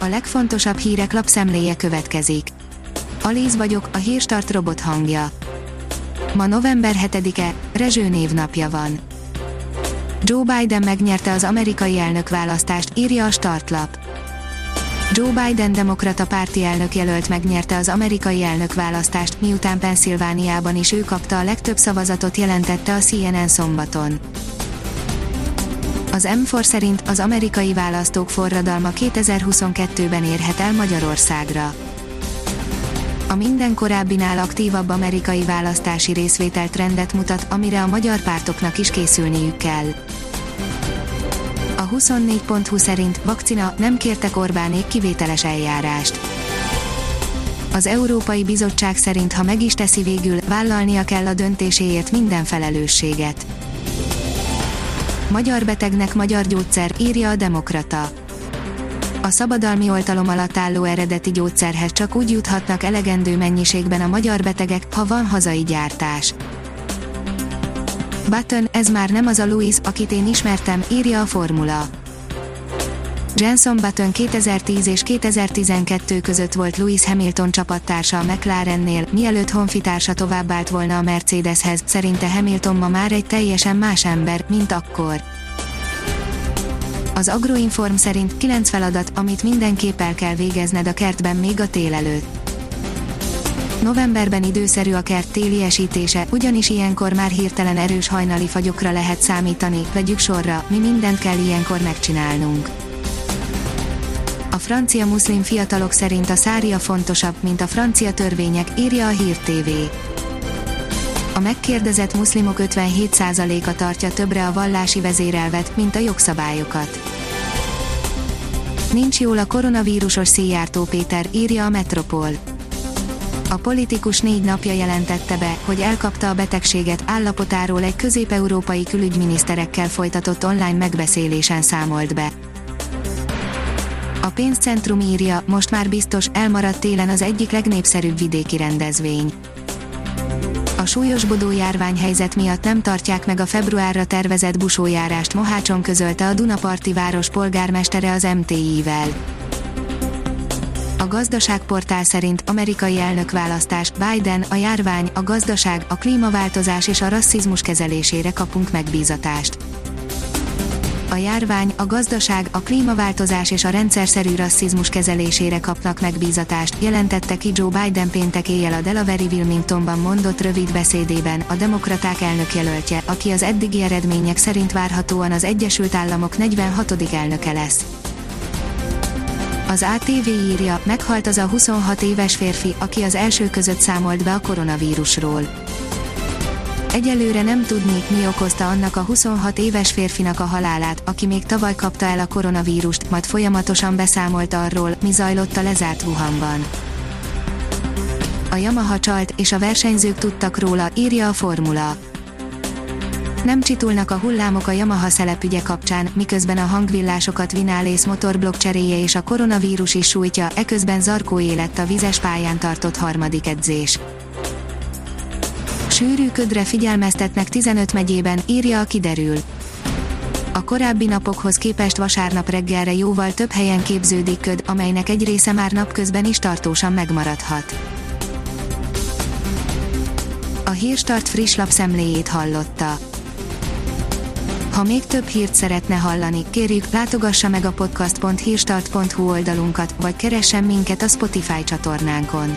a legfontosabb hírek lapszemléje következik. Alíz vagyok, a hírstart robot hangja. Ma november 7-e, Rezső névnapja van. Joe Biden megnyerte az amerikai elnökválasztást, írja a startlap. Joe Biden demokrata párti elnök jelölt megnyerte az amerikai elnökválasztást, miután Pennsylvániában is ő kapta a legtöbb szavazatot jelentette a CNN szombaton. Az M4 szerint az amerikai választók forradalma 2022-ben érhet el Magyarországra. A minden korábbinál aktívabb amerikai választási részvétel trendet mutat, amire a magyar pártoknak is készülniük kell. A 24.20 szerint vakcina nem kértek Orbánék kivételes eljárást. Az Európai Bizottság szerint, ha meg is teszi végül, vállalnia kell a döntéséért minden felelősséget. Magyar betegnek magyar gyógyszer, írja a Demokrata. A szabadalmi oltalom alatt álló eredeti gyógyszerhez csak úgy juthatnak elegendő mennyiségben a magyar betegek, ha van hazai gyártás. Button, ez már nem az a Louis, akit én ismertem, írja a formula. Jenson Button 2010 és 2012 között volt Lewis Hamilton csapattársa a McLarennél, mielőtt honfitársa továbbált volna a Mercedeshez, szerinte Hamilton ma már egy teljesen más ember, mint akkor. Az Agroinform szerint 9 feladat, amit mindenképp el kell végezned a kertben még a tél előtt. Novemberben időszerű a kert téli esítése, ugyanis ilyenkor már hirtelen erős hajnali fagyokra lehet számítani, vegyük sorra, mi mindent kell ilyenkor megcsinálnunk. Francia muszlim fiatalok szerint a szária fontosabb, mint a francia törvények, írja a Hír TV. A megkérdezett muszlimok 57%-a tartja többre a vallási vezérelvet, mint a jogszabályokat. Nincs jól a koronavírusos Szijjártó Péter, írja a Metropol. A politikus négy napja jelentette be, hogy elkapta a betegséget, állapotáról egy közép-európai külügyminiszterekkel folytatott online megbeszélésen számolt be. A pénzcentrum írja, most már biztos, elmaradt télen az egyik legnépszerűbb vidéki rendezvény. A súlyosbodó járványhelyzet miatt nem tartják meg a februárra tervezett busójárást Mohácson közölte a Dunaparti város polgármestere az MTI-vel. A gazdaságportál szerint amerikai elnökválasztás, Biden, a járvány, a gazdaság, a klímaváltozás és a rasszizmus kezelésére kapunk megbízatást. A járvány, a gazdaság, a klímaváltozás és a rendszerszerű rasszizmus kezelésére kapnak megbízatást, jelentette ki Joe Biden péntek éjjel a Delaware Wilmingtonban mondott rövid beszédében, a demokraták elnökjelöltje, aki az eddigi eredmények szerint várhatóan az Egyesült Államok 46. elnöke lesz. Az ATV írja, meghalt az a 26 éves férfi, aki az első között számolt be a koronavírusról. Egyelőre nem tudni, mi okozta annak a 26 éves férfinak a halálát, aki még tavaly kapta el a koronavírust, majd folyamatosan beszámolt arról, mi zajlott a lezárt Wuhanban. A Yamaha csalt, és a versenyzők tudtak róla, írja a formula. Nem csitulnak a hullámok a Yamaha szelepügye kapcsán, miközben a hangvillásokat Vinálész motorblokk cseréje és a koronavírus is sújtja, eközben Zarkó élet a vizes pályán tartott harmadik edzés. Sűrű ködre figyelmeztetnek 15 megyében, írja a kiderül. A korábbi napokhoz képest vasárnap reggelre jóval több helyen képződik köd, amelynek egy része már napközben is tartósan megmaradhat. A Hírstart friss lapszemléjét hallotta. Ha még több hírt szeretne hallani, kérjük, látogassa meg a podcast.hírstart.hu oldalunkat, vagy keressen minket a Spotify csatornánkon.